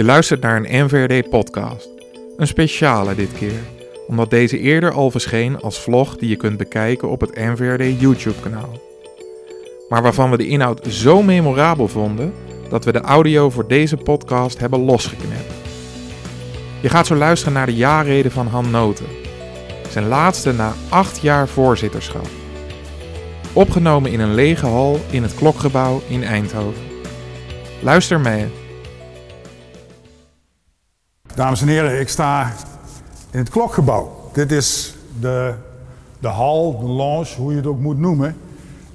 Je luistert naar een NVRD-podcast. Een speciale dit keer, omdat deze eerder al verscheen als vlog die je kunt bekijken op het NVRD YouTube-kanaal. Maar waarvan we de inhoud zo memorabel vonden dat we de audio voor deze podcast hebben losgeknipt. Je gaat zo luisteren naar de jaarreden van Han Noten, zijn laatste na acht jaar voorzitterschap. Opgenomen in een lege hal in het klokgebouw in Eindhoven. Luister mee. Dames en heren, ik sta in het klokgebouw. Dit is de, de hal, de lounge, hoe je het ook moet noemen.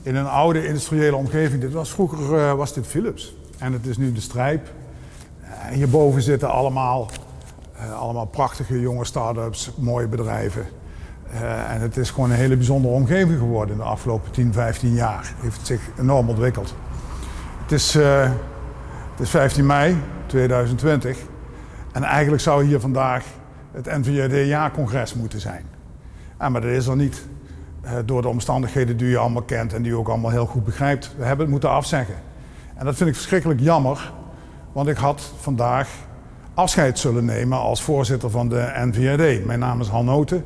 In een oude industriële omgeving. Dit was, vroeger uh, was dit Philips. En het is nu de Strijp. En hierboven zitten allemaal, uh, allemaal prachtige jonge start-ups, mooie bedrijven. En het is gewoon een hele bijzondere omgeving geworden in de afgelopen 10, 15 jaar. Het heeft zich enorm ontwikkeld. Het is, het is 15 mei 2020. En eigenlijk zou hier vandaag het NVRD-jaarcongres moeten zijn. Ja, maar dat is er niet. Uh, door de omstandigheden die je allemaal kent en die je ook allemaal heel goed begrijpt. We hebben het moeten afzeggen. En dat vind ik verschrikkelijk jammer, want ik had vandaag afscheid zullen nemen als voorzitter van de NVRD. Mijn naam is Han Noten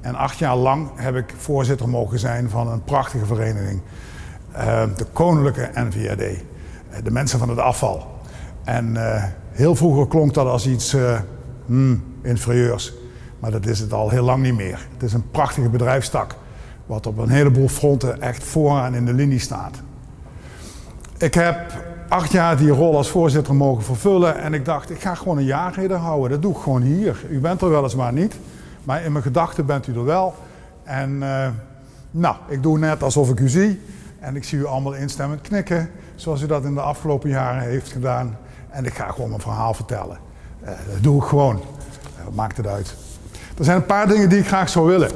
en acht jaar lang heb ik voorzitter mogen zijn van een prachtige vereniging. Uh, de Koninklijke NVRD. Uh, de mensen van het afval. En heel vroeger klonk dat als iets uh, hmm, inferieurs. Maar dat is het al heel lang niet meer. Het is een prachtige bedrijfstak. Wat op een heleboel fronten echt vooraan in de linie staat. Ik heb acht jaar die rol als voorzitter mogen vervullen. En ik dacht, ik ga gewoon een jaarreden houden. Dat doe ik gewoon hier. U bent er weliswaar niet. Maar in mijn gedachten bent u er wel. En uh, nou, ik doe net alsof ik u zie. En ik zie u allemaal instemmend knikken. Zoals u dat in de afgelopen jaren heeft gedaan. En ik ga gewoon mijn verhaal vertellen. Uh, dat doe ik gewoon. Uh, maakt het uit. Er zijn een paar dingen die ik graag zou willen.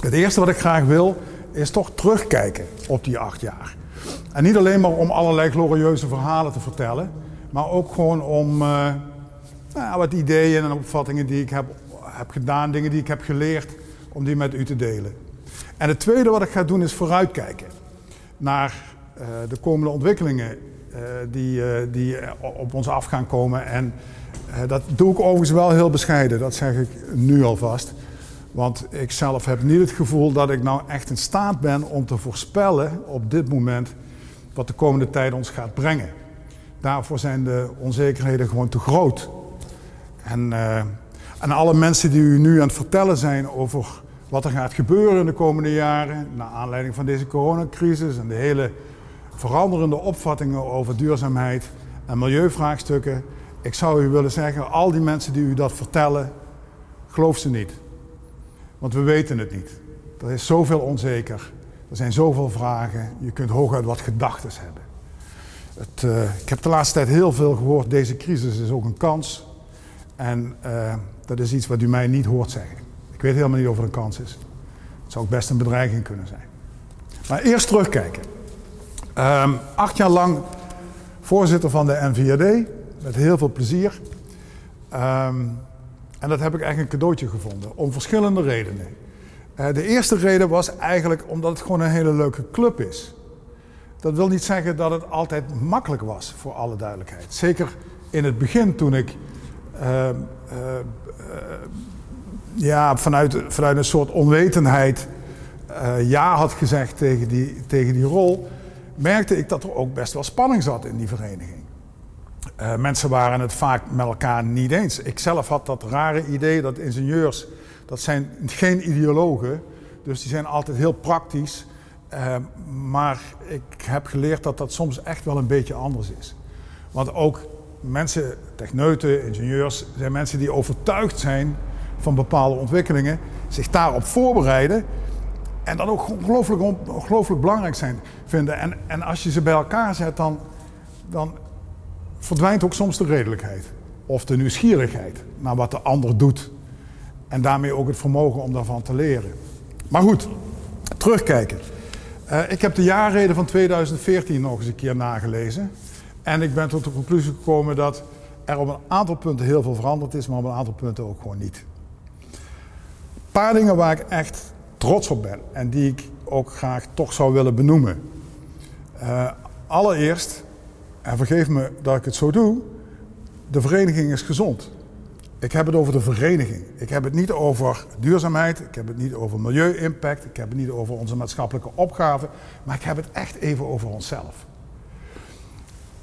Het eerste wat ik graag wil, is toch terugkijken op die acht jaar. En niet alleen maar om allerlei glorieuze verhalen te vertellen, maar ook gewoon om uh, nou, wat ideeën en opvattingen die ik heb, heb gedaan, dingen die ik heb geleerd, om die met u te delen. En het tweede wat ik ga doen is vooruitkijken naar de komende ontwikkelingen die, uh, die op ons af gaan komen. En uh, dat doe ik overigens wel heel bescheiden, dat zeg ik nu alvast. Want ik zelf heb niet het gevoel dat ik nou echt in staat ben om te voorspellen op dit moment wat de komende tijd ons gaat brengen. Daarvoor zijn de onzekerheden gewoon te groot. En, en alle mensen die u nu aan het vertellen zijn over wat er gaat gebeuren in de komende jaren, naar aanleiding van deze coronacrisis en de hele veranderende opvattingen over duurzaamheid en milieuvraagstukken. Ik zou u willen zeggen, al die mensen die u dat vertellen, geloof ze niet. Want we weten het niet. Er is zoveel onzeker. Er zijn zoveel vragen. Je kunt hooguit wat gedachten hebben. Het, uh, ik heb de laatste tijd heel veel gehoord, deze crisis is ook een kans. En uh, dat is iets wat u mij niet hoort zeggen. Ik weet helemaal niet of het een kans is. Het zou ook best een bedreiging kunnen zijn. Maar eerst terugkijken. Um, acht jaar lang voorzitter van de NVRD, met heel veel plezier. Um, en dat heb ik eigenlijk een cadeautje gevonden, om verschillende redenen. Uh, de eerste reden was eigenlijk omdat het gewoon een hele leuke club is. Dat wil niet zeggen dat het altijd makkelijk was, voor alle duidelijkheid. Zeker in het begin toen ik uh, uh, ja, vanuit, vanuit een soort onwetendheid ja had gezegd tegen die, tegen die rol merkte ik dat er ook best wel spanning zat in die vereniging. Uh, mensen waren het vaak met elkaar niet eens. Ik zelf had dat rare idee dat ingenieurs, dat zijn geen ideologen, dus die zijn altijd heel praktisch. Uh, maar ik heb geleerd dat dat soms echt wel een beetje anders is. Want ook mensen, techneuten, ingenieurs, zijn mensen die overtuigd zijn van bepaalde ontwikkelingen, zich daarop voorbereiden en dat ook ongelooflijk, ongelooflijk belangrijk zijn, vinden. En, en als je ze bij elkaar zet, dan, dan verdwijnt ook soms de redelijkheid. Of de nieuwsgierigheid naar wat de ander doet. En daarmee ook het vermogen om daarvan te leren. Maar goed, terugkijken. Uh, ik heb de jaarreden van 2014 nog eens een keer nagelezen. En ik ben tot de conclusie gekomen dat er op een aantal punten heel veel veranderd is, maar op een aantal punten ook gewoon niet. Een paar dingen waar ik echt trots op ben en die ik ook graag toch zou willen benoemen. Uh, allereerst, en vergeef me dat ik het zo doe, de vereniging is gezond. Ik heb het over de vereniging. Ik heb het niet over duurzaamheid, ik heb het niet over milieu-impact, ik heb het niet over onze maatschappelijke opgaven, maar ik heb het echt even over onszelf.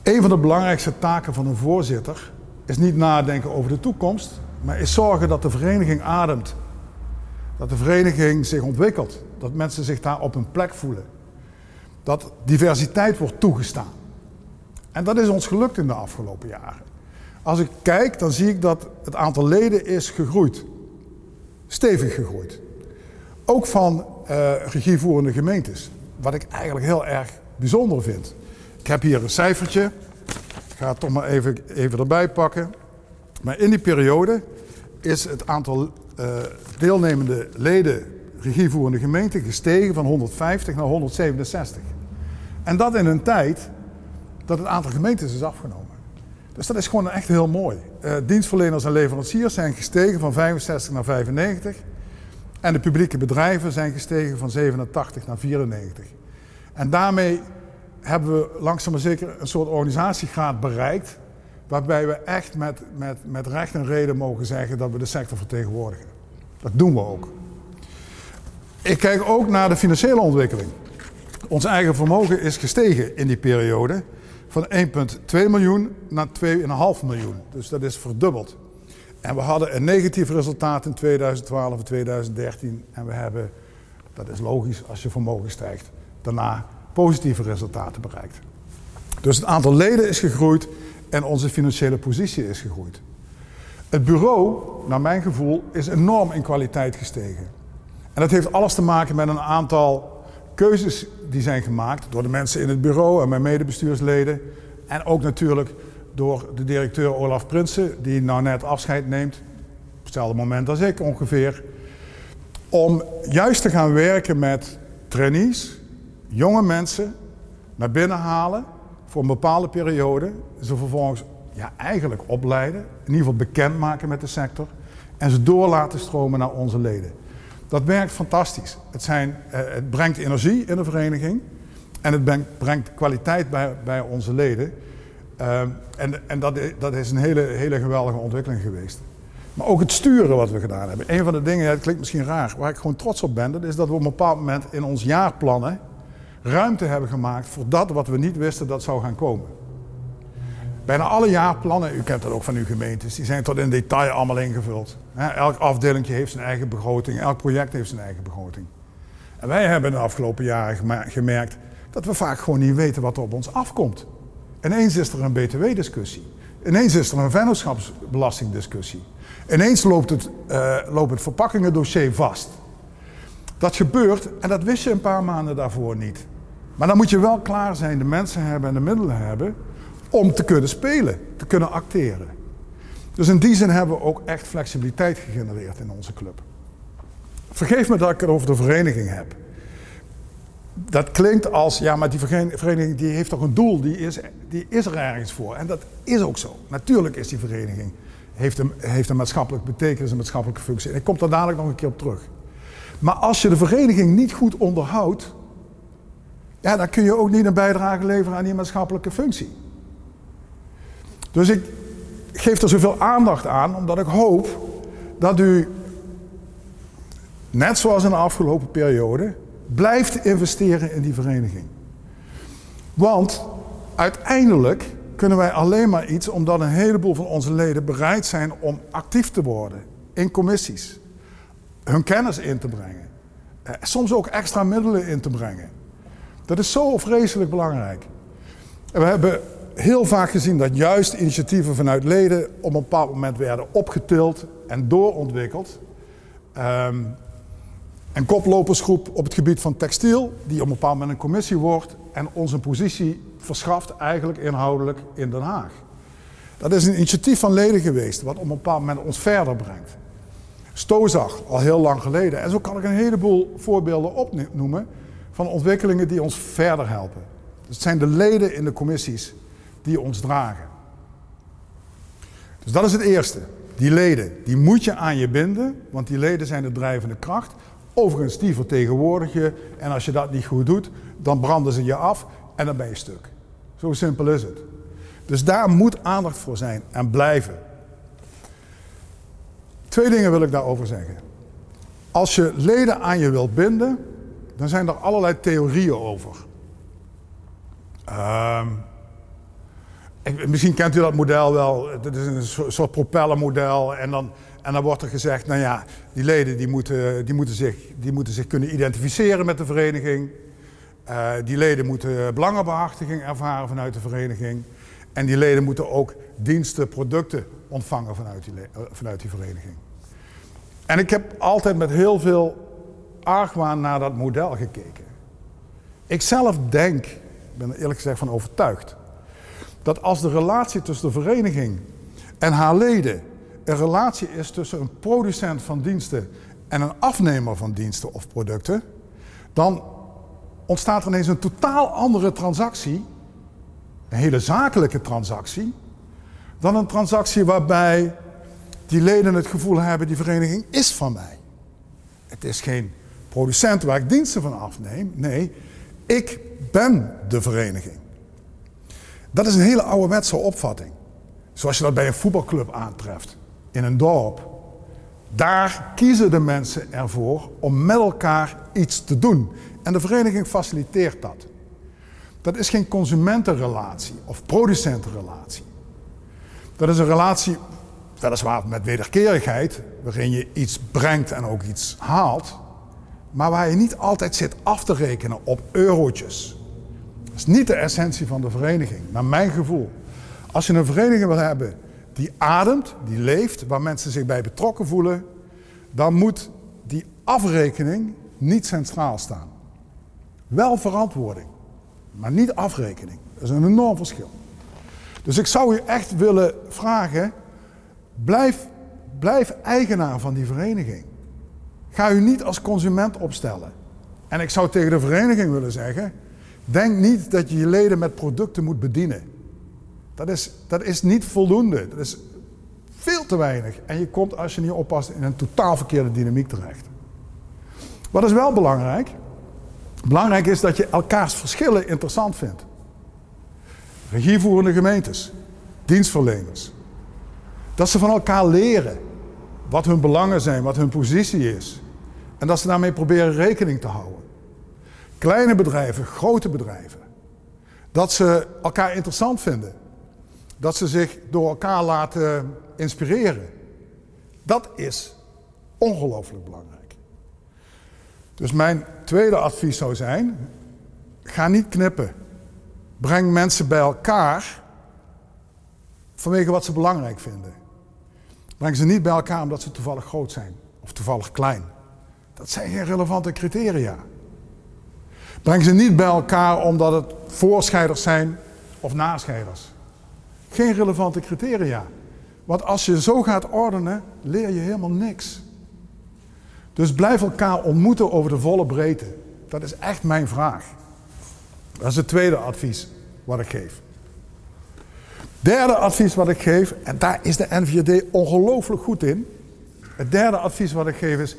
Een van de belangrijkste taken van een voorzitter is niet nadenken over de toekomst, maar is zorgen dat de vereniging ademt. Dat de vereniging zich ontwikkelt, dat mensen zich daar op hun plek voelen. Dat diversiteit wordt toegestaan. En dat is ons gelukt in de afgelopen jaren. Als ik kijk, dan zie ik dat het aantal leden is gegroeid. Stevig gegroeid. Ook van uh, regievoerende gemeentes. Wat ik eigenlijk heel erg bijzonder vind. Ik heb hier een cijfertje. Ik ga het toch maar even, even erbij pakken. Maar in die periode is het aantal deelnemende leden regievoerende gemeenten gestegen van 150 naar 167. En dat in een tijd dat het aantal gemeentes is afgenomen. Dus dat is gewoon echt heel mooi. Uh, dienstverleners en leveranciers zijn gestegen van 65 naar 95. En de publieke bedrijven zijn gestegen van 87 naar 94. En daarmee hebben we langzaam maar zeker een soort organisatiegraad bereikt. Waarbij we echt met, met, met recht en reden mogen zeggen dat we de sector vertegenwoordigen. Dat doen we ook. Ik kijk ook naar de financiële ontwikkeling. Ons eigen vermogen is gestegen in die periode van 1,2 miljoen naar 2,5 miljoen. Dus dat is verdubbeld. En we hadden een negatief resultaat in 2012 en 2013. En we hebben, dat is logisch als je vermogen stijgt, daarna positieve resultaten bereikt. Dus het aantal leden is gegroeid en onze financiële positie is gegroeid. Het bureau, naar mijn gevoel, is enorm in kwaliteit gestegen. En dat heeft alles te maken met een aantal keuzes die zijn gemaakt door de mensen in het bureau en mijn medebestuursleden. En ook natuurlijk door de directeur Olaf Prinsen, die nou net afscheid neemt, op hetzelfde moment als ik ongeveer. Om juist te gaan werken met trainees, jonge mensen, naar binnen halen voor een bepaalde periode. Ze vervolgens ja, eigenlijk opleiden, in ieder geval bekendmaken met de sector. En ze door laten stromen naar onze leden. Dat werkt fantastisch. Het, zijn, uh, het brengt energie in de vereniging en het brengt, kwaliteit bij, bij onze leden. Uh, en en dat, dat is een hele, hele geweldige ontwikkeling geweest. Maar ook het sturen wat we gedaan hebben. Een van de dingen, het klinkt misschien raar, waar ik gewoon trots op ben, dat is dat we op een bepaald moment in ons jaarplannen ruimte hebben gemaakt voor dat wat we niet wisten dat zou gaan komen. Bijna alle jaarplannen, u kent dat ook van uw gemeentes, die zijn tot in detail allemaal ingevuld. Elk afdeling heeft zijn eigen begroting, elk project heeft zijn eigen begroting. En wij hebben de afgelopen jaren gemerkt dat we vaak gewoon niet weten wat er op ons afkomt. Ineens is er een btw-discussie. Ineens is er een vennootschapsbelastingdiscussie. Ineens loopt het, uh, loopt het verpakkingendossier vast. Dat gebeurt en dat wist je een paar maanden daarvoor niet. Maar dan moet je wel klaar zijn, de mensen hebben en de middelen hebben om te kunnen spelen, te kunnen acteren. Dus in die zin hebben we ook echt flexibiliteit gegenereerd in onze club. Vergeef me dat ik het over de vereniging heb. Dat klinkt als, ja, maar die vereniging die heeft toch een doel, die is, die is er ergens voor. En dat is ook zo. Natuurlijk is die vereniging, heeft een, heeft een maatschappelijke betekenis, een maatschappelijke functie. En ik kom daar dadelijk nog een keer op terug. Maar als je de vereniging niet goed onderhoudt, ja, dan kun je ook niet een bijdrage leveren aan die maatschappelijke functie. Dus ik geef er zoveel aandacht aan, omdat ik hoop dat u, net zoals in de afgelopen periode, blijft investeren in die vereniging. Want uiteindelijk kunnen wij alleen maar iets omdat een heleboel van onze leden bereid zijn om actief te worden in commissies, hun kennis in te brengen, eh, soms ook extra middelen in te brengen. Dat is zo vreselijk belangrijk. we hebben heel vaak gezien dat juist initiatieven vanuit leden op een bepaald moment werden opgetild en doorontwikkeld. Um, een koplopersgroep op het gebied van textiel, die op een bepaald moment een commissie wordt en ons een positie verschaft, eigenlijk inhoudelijk in Den Haag. Dat is een initiatief van leden geweest, wat op een bepaald moment ons verder brengt. Stozag, al heel lang geleden. En zo kan ik een heleboel voorbeelden opnoemen van ontwikkelingen die ons verder helpen. Het zijn de leden in de commissies die ons dragen. Dus dat is het eerste. Die leden, die moet je aan je binden, want die leden zijn de drijvende kracht. Overigens, die vertegenwoordig je. En als je dat niet goed doet, dan branden ze je af en dan ben je stuk. Zo simpel is het. Dus daar moet aandacht voor zijn en blijven. Twee dingen wil ik daarover zeggen. Als je leden aan je wilt binden, dan zijn er allerlei theorieën over. Ehm, misschien kent u dat model wel. Dat is een soort propellermodel. En dan, en dan wordt er gezegd, nou ja, die leden die moeten, die moeten, zich, die moeten zich kunnen identificeren met de vereniging. Uh, die leden moeten belangenbehartiging ervaren vanuit de vereniging. En die leden moeten ook diensten, producten ontvangen vanuit die, eh, vanuit die vereniging. En ik heb altijd met heel veel argwaan naar dat model gekeken. Ik zelf denk, ik ben er eerlijk gezegd van overtuigd, dat als de relatie tussen de vereniging en haar leden een relatie is tussen een producent van diensten en een afnemer van diensten of producten, dan ontstaat er ineens een totaal andere transactie, een hele zakelijke transactie, dan een transactie waarbij die leden het gevoel hebben, die vereniging is van mij. Het is geen producent waar ik diensten van afneem. Nee, ik ben de vereniging. Dat is een hele ouderwetse opvatting. Zoals je dat bij een voetbalclub aantreft, in een dorp. Daar kiezen de mensen ervoor om met elkaar iets te doen. En de vereniging faciliteert dat. Dat is geen consumentenrelatie of producentenrelatie. Dat is een relatie, weliswaar met wederkerigheid, waarin je iets brengt en ook iets haalt, maar waar je niet altijd zit af te rekenen op eurotjes. Dat is niet de essentie van de vereniging, naar mijn gevoel. Als je een vereniging wil hebben die ademt, die leeft, waar mensen zich bij betrokken voelen, dan moet die afrekening niet centraal staan. Wel verantwoording, maar niet afrekening. Dat is een enorm verschil. Dus ik zou u echt willen vragen, blijf, blijf eigenaar van die vereniging. Ga u niet als consument opstellen. En ik zou tegen de vereniging willen zeggen, denk niet dat je je leden met producten moet bedienen. Dat is, dat is niet voldoende. Dat is veel te weinig. En je komt als je niet oppast in een totaal verkeerde dynamiek terecht. Wat is wel belangrijk? Belangrijk is dat je elkaars verschillen interessant vindt. Regievoerende gemeentes, dienstverleners. Dat ze van elkaar leren wat hun belangen zijn, wat hun positie is. En dat ze daarmee proberen rekening te houden. Kleine bedrijven, grote bedrijven. Dat ze elkaar interessant vinden. Dat ze zich door elkaar laten inspireren. Dat is ongelooflijk belangrijk. Dus mijn tweede advies zou zijn: ga niet knippen. Breng mensen bij elkaar vanwege wat ze belangrijk vinden. Breng ze niet bij elkaar omdat ze toevallig groot zijn of toevallig klein. Dat zijn geen relevante criteria. Breng ze niet bij elkaar omdat het voorscheiders zijn of nascheiders. Geen relevante criteria. Want als je zo gaat ordenen, leer je helemaal niks. Dus blijf elkaar ontmoeten over de volle breedte. Dat is echt mijn vraag. Dat is het tweede advies wat ik geef. Derde advies wat ik geef, en daar is de NVD ongelooflijk goed in. Het derde advies wat ik geef is,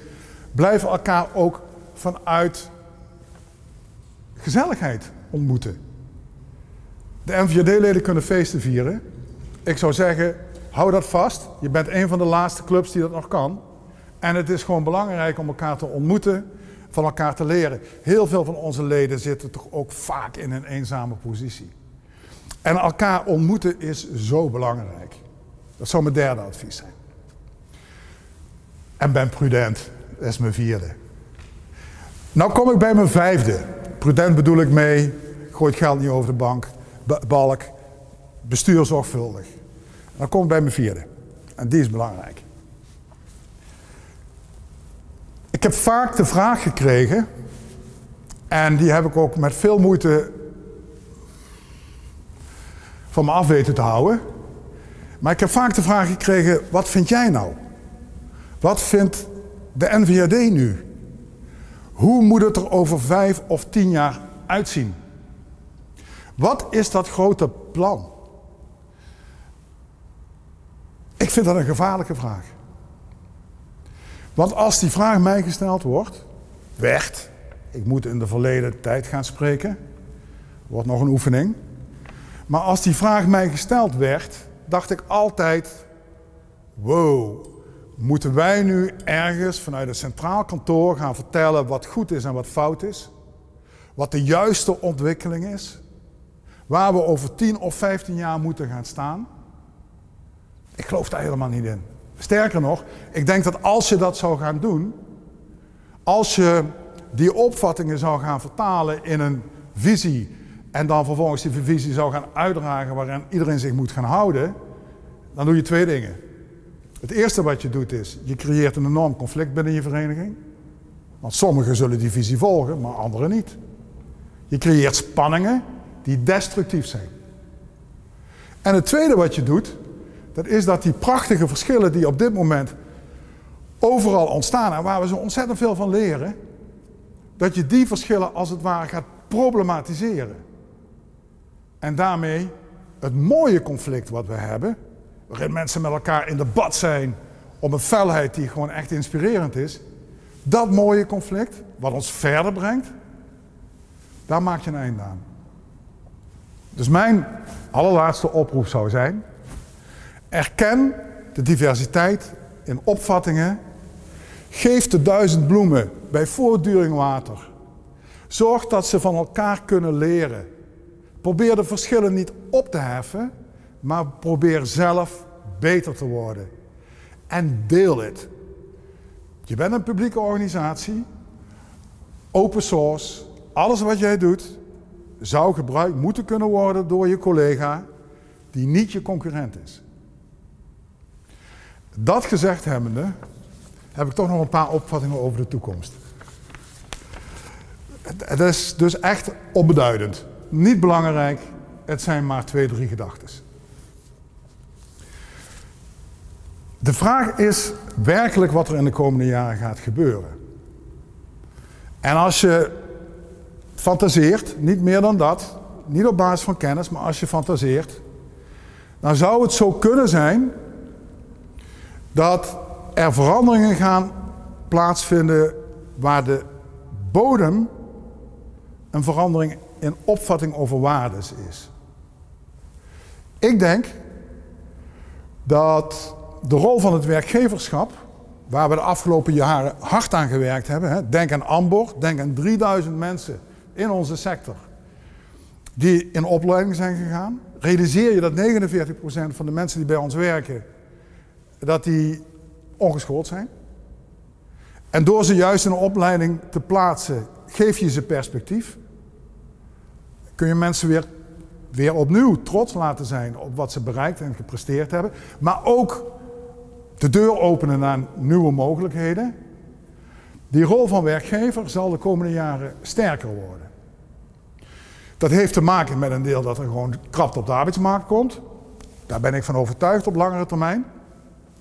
blijf elkaar ook vanuit gezelligheid ontmoeten. De NVD-leden kunnen feesten vieren. Ik zou zeggen, hou dat vast. Je bent een van de laatste clubs die dat nog kan. En het is gewoon belangrijk om elkaar te ontmoeten, van elkaar te leren. Heel veel van onze leden zitten toch ook vaak in een eenzame positie. En elkaar ontmoeten is zo belangrijk. Dat zou mijn derde advies zijn. En ben prudent. Dat is mijn vierde. Nou kom ik bij mijn vijfde. Prudent bedoel ik mee, gooi het geld niet over de bank, balk, bestuur zorgvuldig. Dan kom ik bij mijn vierde. En die is belangrijk. Ik heb vaak de vraag gekregen, en die heb ik ook met veel moeite van me af weten te houden. Maar ik heb vaak de vraag gekregen: wat vind jij nou? Wat vindt de NVRD nu? Hoe moet het er over vijf of tien jaar uitzien? Wat is dat grote plan? Ik vind dat een gevaarlijke vraag. Want als die vraag mij gesteld wordt, werd, ik moet in de verleden tijd gaan spreken, wordt nog een oefening. Maar als die vraag mij gesteld werd, dacht ik altijd: wow, moeten wij nu ergens vanuit het centraal kantoor gaan vertellen wat goed is en wat fout is? Wat de juiste ontwikkeling is? Waar we over 10 of 15 jaar moeten gaan staan? Ik geloof daar helemaal niet in. Sterker nog, ik denk dat als je dat zou gaan doen, als je die opvattingen zou gaan vertalen in een visie en dan vervolgens die visie zou gaan uitdragen waarin iedereen zich moet gaan houden, dan doe je twee dingen. Het eerste wat je doet is, je creëert een enorm conflict binnen je vereniging. Want sommigen zullen die visie volgen, maar anderen niet. Je creëert spanningen die destructief zijn. En het tweede wat je doet, dat is dat die prachtige verschillen die op dit moment overal ontstaan en waar we zo ontzettend veel van leren, dat je die verschillen als het ware gaat problematiseren. En daarmee het mooie conflict wat we hebben, waarin mensen met elkaar in debat zijn om een felheid die gewoon echt inspirerend is, dat mooie conflict, wat ons verder brengt, daar maak je een einde aan. Dus mijn allerlaatste oproep zou zijn: erken de diversiteit in opvattingen. Geef de duizend bloemen bij voortduring water. Zorg dat ze van elkaar kunnen leren. Probeer de verschillen niet op te heffen, maar probeer zelf beter te worden. En deel het. Je bent een publieke organisatie, open source. Alles wat jij doet zou gebruikt moeten kunnen worden door je collega die niet je concurrent is. Dat gezegd hebbende, heb ik toch nog een paar opvattingen over de toekomst. Het is dus echt onbeduidend. Niet belangrijk, het zijn maar twee, drie gedachten. De vraag is werkelijk wat er in de komende jaren gaat gebeuren. En als je fantaseert, niet meer dan dat, niet op basis van kennis, maar als je fantaseert, dan zou het zo kunnen zijn dat er veranderingen gaan plaatsvinden waar de bodem een verandering in opvatting over waardes is. Ik denk dat de rol van het werkgeverschap, waar we de afgelopen jaren hard aan gewerkt hebben, hè, denk aan Ambor, denk aan 3000 mensen in onze sector die in opleiding zijn gegaan. Realiseer je dat 49% van de mensen die bij ons werken, dat die ongeschoold zijn. En door ze juist in een opleiding te plaatsen, geef je ze perspectief. Kun je mensen weer, weer opnieuw trots laten zijn op wat ze bereikt en gepresteerd hebben. Maar ook de deur openen naar nieuwe mogelijkheden. Die rol van werkgever zal de komende jaren sterker worden. Dat heeft te maken met een deel dat er gewoon krapte op de arbeidsmarkt komt. Daar ben ik van overtuigd op langere termijn.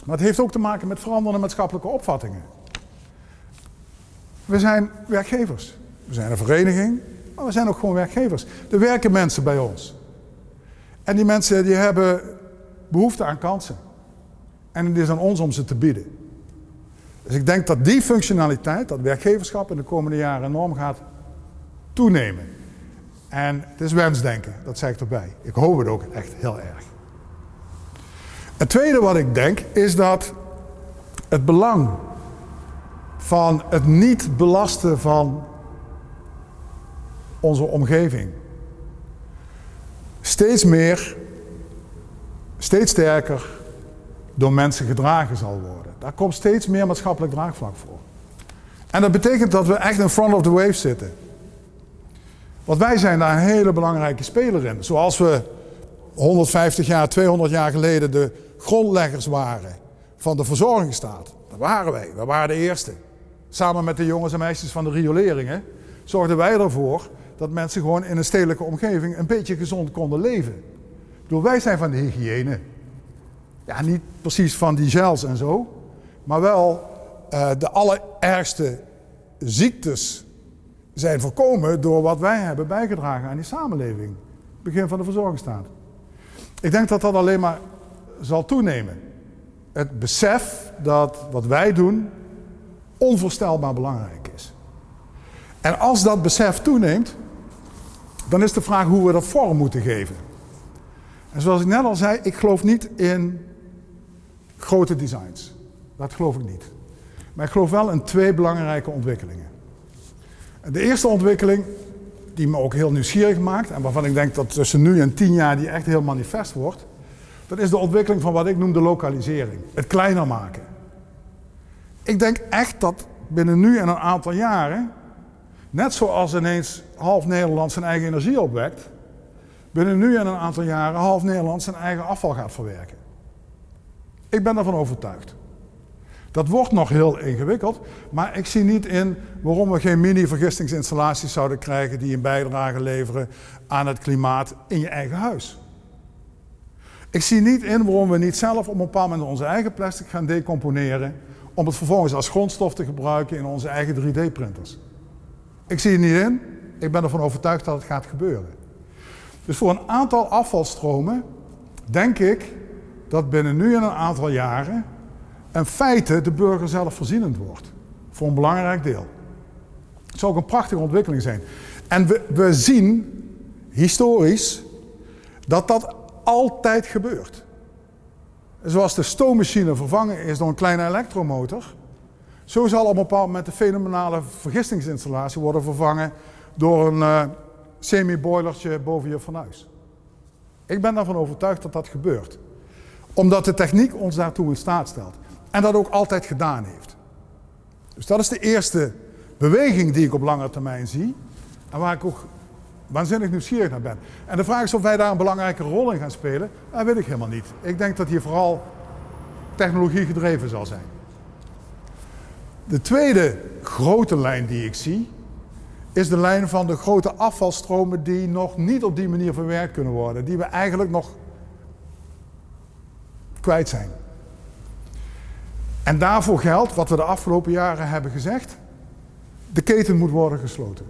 Maar het heeft ook te maken met veranderende maatschappelijke opvattingen. We zijn werkgevers. We zijn een vereniging, maar we zijn ook gewoon werkgevers. Er werken mensen bij ons. En die mensen die hebben behoefte aan kansen. En het is aan ons om ze te bieden. Dus ik denk dat die functionaliteit, dat werkgeverschap in de komende jaren enorm gaat toenemen. En het is wensdenken, dat zeg ik erbij. Ik hoop het ook echt heel erg. Het tweede wat ik denk is dat het belang van het niet belasten van onze omgeving steeds meer, steeds sterker door mensen gedragen zal worden. Daar komt steeds meer maatschappelijk draagvlak voor. En dat betekent dat we echt in front of the wave zitten. Want wij zijn daar een hele belangrijke speler in. Zoals we 150 jaar, 200 jaar geleden de grondleggers waren van de verzorgingsstaat. Dat waren wij. We waren de eerste. Samen met de jongens en meisjes van de rioleringen zorgden wij ervoor dat mensen gewoon in een stedelijke omgeving een beetje gezond konden leven. Bedoel, wij zijn van de hygiëne. Ja, niet precies van die gels en zo, maar wel uh, de allerergste ziektes zijn voorkomen door wat wij hebben bijgedragen aan die samenleving. Begin van de verzorgingsstaat. Ik denk dat dat alleen maar zal toenemen. Het besef dat wat wij doen onvoorstelbaar belangrijk is. En als dat besef toeneemt, dan is de vraag hoe we dat vorm moeten geven. En zoals ik net al zei, ik geloof niet in grote designs. Dat geloof ik niet. Maar ik geloof wel in twee belangrijke ontwikkelingen. De eerste ontwikkeling, die me ook heel nieuwsgierig maakt en waarvan ik denk dat tussen nu en tien jaar die echt heel manifest wordt, dat is de ontwikkeling van wat ik noem de lokalisering. Het kleiner maken. Ik denk echt dat binnen nu en een aantal jaren, net zoals ineens half Nederland zijn eigen energie opwekt, binnen nu en een aantal jaren half Nederland zijn eigen afval gaat verwerken. Ik ben daarvan overtuigd. Dat wordt nog heel ingewikkeld, maar ik zie niet in waarom we geen mini-vergistingsinstallaties zouden krijgen die een bijdrage leveren aan het klimaat in je eigen huis. Ik zie niet in waarom we niet zelf op een bepaald moment onze eigen plastic gaan decomponeren om het vervolgens als grondstof te gebruiken in onze eigen 3D-printers. Ik zie het niet in, ik ben ervan overtuigd dat het gaat gebeuren. Dus voor een aantal afvalstromen denk ik dat binnen nu en een aantal jaren in feite de burger zelf voorzienend wordt. Voor een belangrijk deel. Het zou ook een prachtige ontwikkeling zijn. En we, we zien historisch dat dat altijd gebeurt. Zoals de stoommachine vervangen is door een kleine elektromotor, zo zal op een bepaald moment de fenomenale vergistingsinstallatie worden vervangen door een uh, semi-boilertje boven je fornuis. Ik ben daarvan overtuigd dat dat gebeurt. Omdat de techniek ons daartoe in staat stelt. En dat ook altijd gedaan heeft. Dus dat is de eerste beweging die ik op lange termijn zie. En waar ik ook waanzinnig nieuwsgierig naar ben. En de vraag is of wij daar een belangrijke rol in gaan spelen. Dat weet ik helemaal niet. Ik denk dat hier vooral technologie gedreven zal zijn. De tweede grote lijn die ik zie, is de lijn van de grote afvalstromen die nog niet op die manier verwerkt kunnen worden. Die we eigenlijk nog kwijt zijn. En daarvoor geldt wat we de afgelopen jaren hebben gezegd. De keten moet worden gesloten.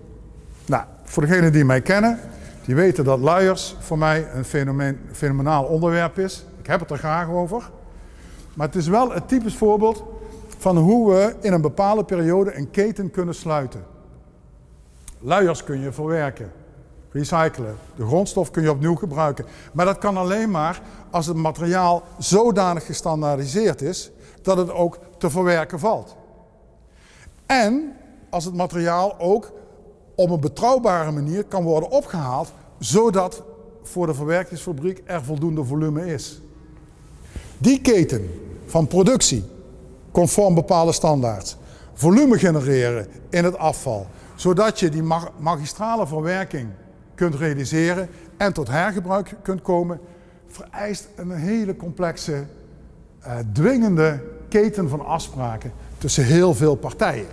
Nou, voor degenen die mij kennen, die weten dat luiers voor mij een fenomeen, fenomenaal onderwerp is. Ik heb het er graag over. Maar het is wel het typisch voorbeeld van hoe we in een bepaalde periode een keten kunnen sluiten. Luiers kun je verwerken, recyclen. De grondstof kun je opnieuw gebruiken. Maar dat kan alleen maar als het materiaal zodanig gestandaardiseerd is dat het ook te verwerken valt. En als het materiaal ook op een betrouwbare manier kan worden opgehaald, zodat voor de verwerkingsfabriek er voldoende volume is. Die keten van productie, conform bepaalde standaards, volume genereren in het afval, zodat je die magistrale verwerking kunt realiseren en tot hergebruik kunt komen, vereist een hele complexe, uh, dwingende keten van afspraken tussen heel veel partijen.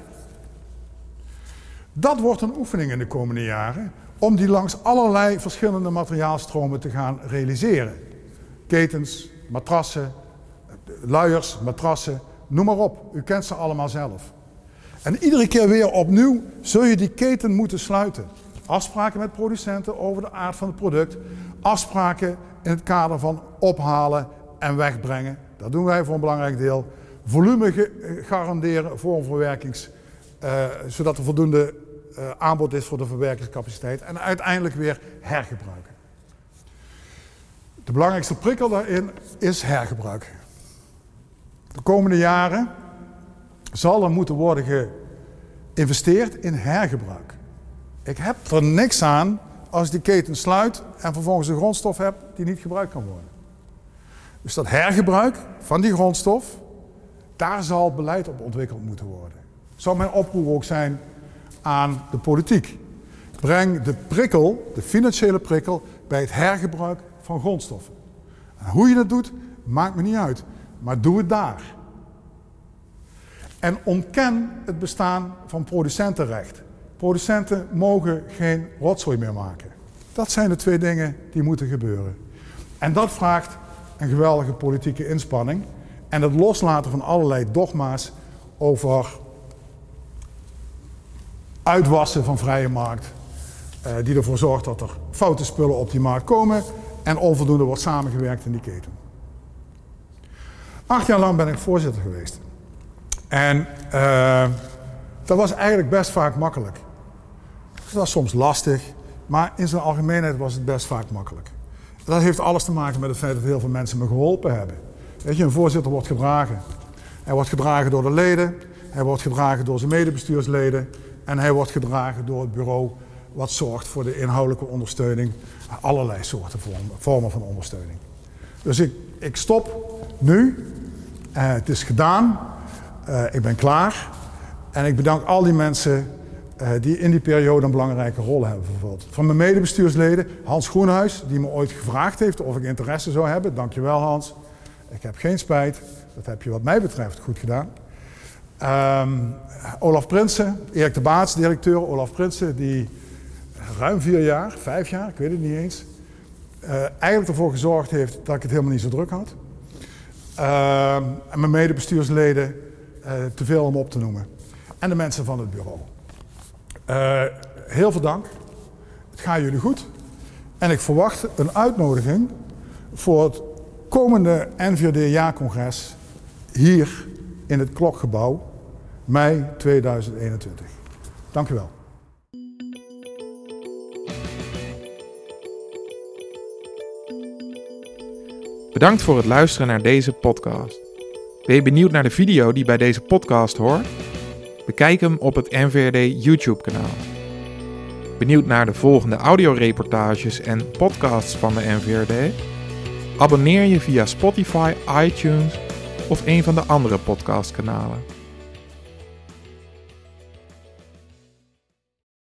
Dat wordt een oefening in de komende jaren om die langs allerlei verschillende materiaalstromen te gaan realiseren. Ketens, matrassen, luiers, matrassen, noem maar op. U kent ze allemaal zelf. En iedere keer weer opnieuw zul je die keten moeten sluiten. Afspraken met producenten over de aard van het product. Afspraken in het kader van ophalen en wegbrengen. Dat doen wij voor een belangrijk deel. Volume garanderen voor een verwerkings... Uh, zodat er voldoende uh, aanbod is voor de verwerkingscapaciteit. En uiteindelijk weer hergebruiken. De belangrijkste prikkel daarin is hergebruik. De komende jaren zal er moeten worden geïnvesteerd in hergebruik. Ik heb er niks aan als die keten sluit en vervolgens een grondstof heb die niet gebruikt kan worden. Dus dat hergebruik van die grondstof, daar zal beleid op ontwikkeld moeten worden. Zou mijn oproep ook zijn aan de politiek. Breng de prikkel, de financiële prikkel, bij het hergebruik van grondstoffen. En hoe je dat doet, maakt me niet uit. Maar doe het daar. En ontken het bestaan van producentenrecht. Producenten mogen geen rotzooi meer maken. Dat zijn de twee dingen die moeten gebeuren. En dat vraagt een geweldige politieke inspanning. En het loslaten van allerlei dogma's over uitwassen van vrije markt. Uh, die ervoor zorgt dat er foute spullen op die markt komen en onvoldoende wordt samengewerkt in die keten. Acht jaar lang ben ik voorzitter geweest. En uh, dat was eigenlijk best vaak makkelijk. Het was soms lastig, maar in zijn algemeenheid was het best vaak makkelijk. Dat heeft alles te maken met het feit dat heel veel mensen me geholpen hebben. Weet je, een voorzitter wordt gedragen. Hij wordt gedragen door de leden, hij wordt gedragen door zijn medebestuursleden en hij wordt gedragen door het bureau wat zorgt voor de inhoudelijke ondersteuning, allerlei soorten vormen van ondersteuning. Dus ik, ik stop nu. Uh, het is gedaan. Uh, ik ben klaar. En ik bedank al die mensen die in die periode een belangrijke rol hebben vervuld. Van mijn medebestuursleden, Hans Groenhuis, die me ooit gevraagd heeft of ik interesse zou hebben. Dankjewel Hans. Ik heb geen spijt. Dat heb je wat mij betreft goed gedaan. Um, Olaf Prinsen, Erik de Baats, directeur. Olaf Prinsen, die ruim vier jaar, vijf jaar, ik weet het niet eens, uh, eigenlijk ervoor gezorgd heeft dat ik het helemaal niet zo druk had. Uh, en mijn medebestuursleden, uh, te veel om op te noemen. En de mensen van het bureau. Uh, heel veel dank. Het gaat jullie goed. En ik verwacht een uitnodiging voor het komende NVD-jaarcongres hier in het Klokgebouw, mei 2021. Dank u wel. Bedankt voor het luisteren naar deze podcast. Ben je benieuwd naar de video die bij deze podcast hoort? Bekijk hem op het NVRD YouTube-kanaal. Benieuwd naar de volgende audioreportages en podcasts van de NVRD? Abonneer je via Spotify, iTunes of een van de andere podcastkanalen.